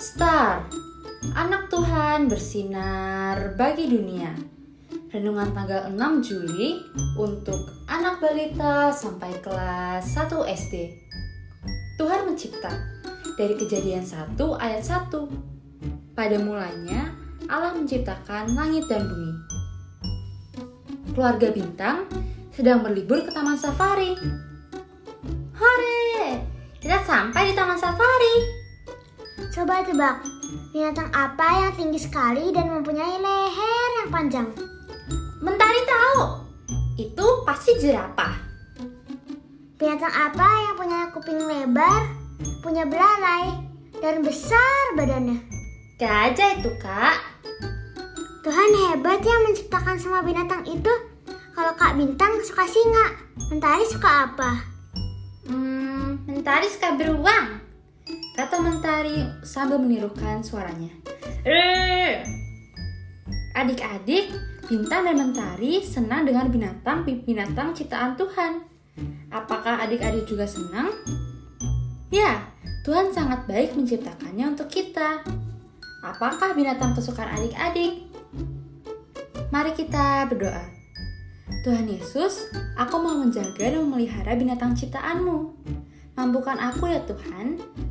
Star, anak Tuhan bersinar bagi dunia. Renungan tanggal 6 Juli untuk anak balita sampai kelas 1 SD. Tuhan mencipta dari kejadian 1 ayat 1. Pada mulanya Allah menciptakan langit dan bumi. Keluarga bintang sedang berlibur ke taman safari. Hore! Kita sampai di taman safari. Coba tebak, binatang apa yang tinggi sekali dan mempunyai leher yang panjang? Mentari tahu. Itu pasti jerapah. Binatang apa yang punya kuping lebar, punya belalai, dan besar badannya? Gajah itu, Kak. Tuhan hebat ya menciptakan semua binatang itu. Kalau Kak Bintang suka singa, Mentari suka apa? Hmm, Mentari suka beruang. Kata Mentari sambil menirukan suaranya. Adik-adik, Bintang dan Mentari senang dengan binatang-binatang ciptaan Tuhan. Apakah adik-adik juga senang? Ya, Tuhan sangat baik menciptakannya untuk kita. Apakah binatang kesukaan adik-adik? Mari kita berdoa. Tuhan Yesus, aku mau menjaga dan memelihara binatang ciptaanmu. Mampukan aku ya Tuhan.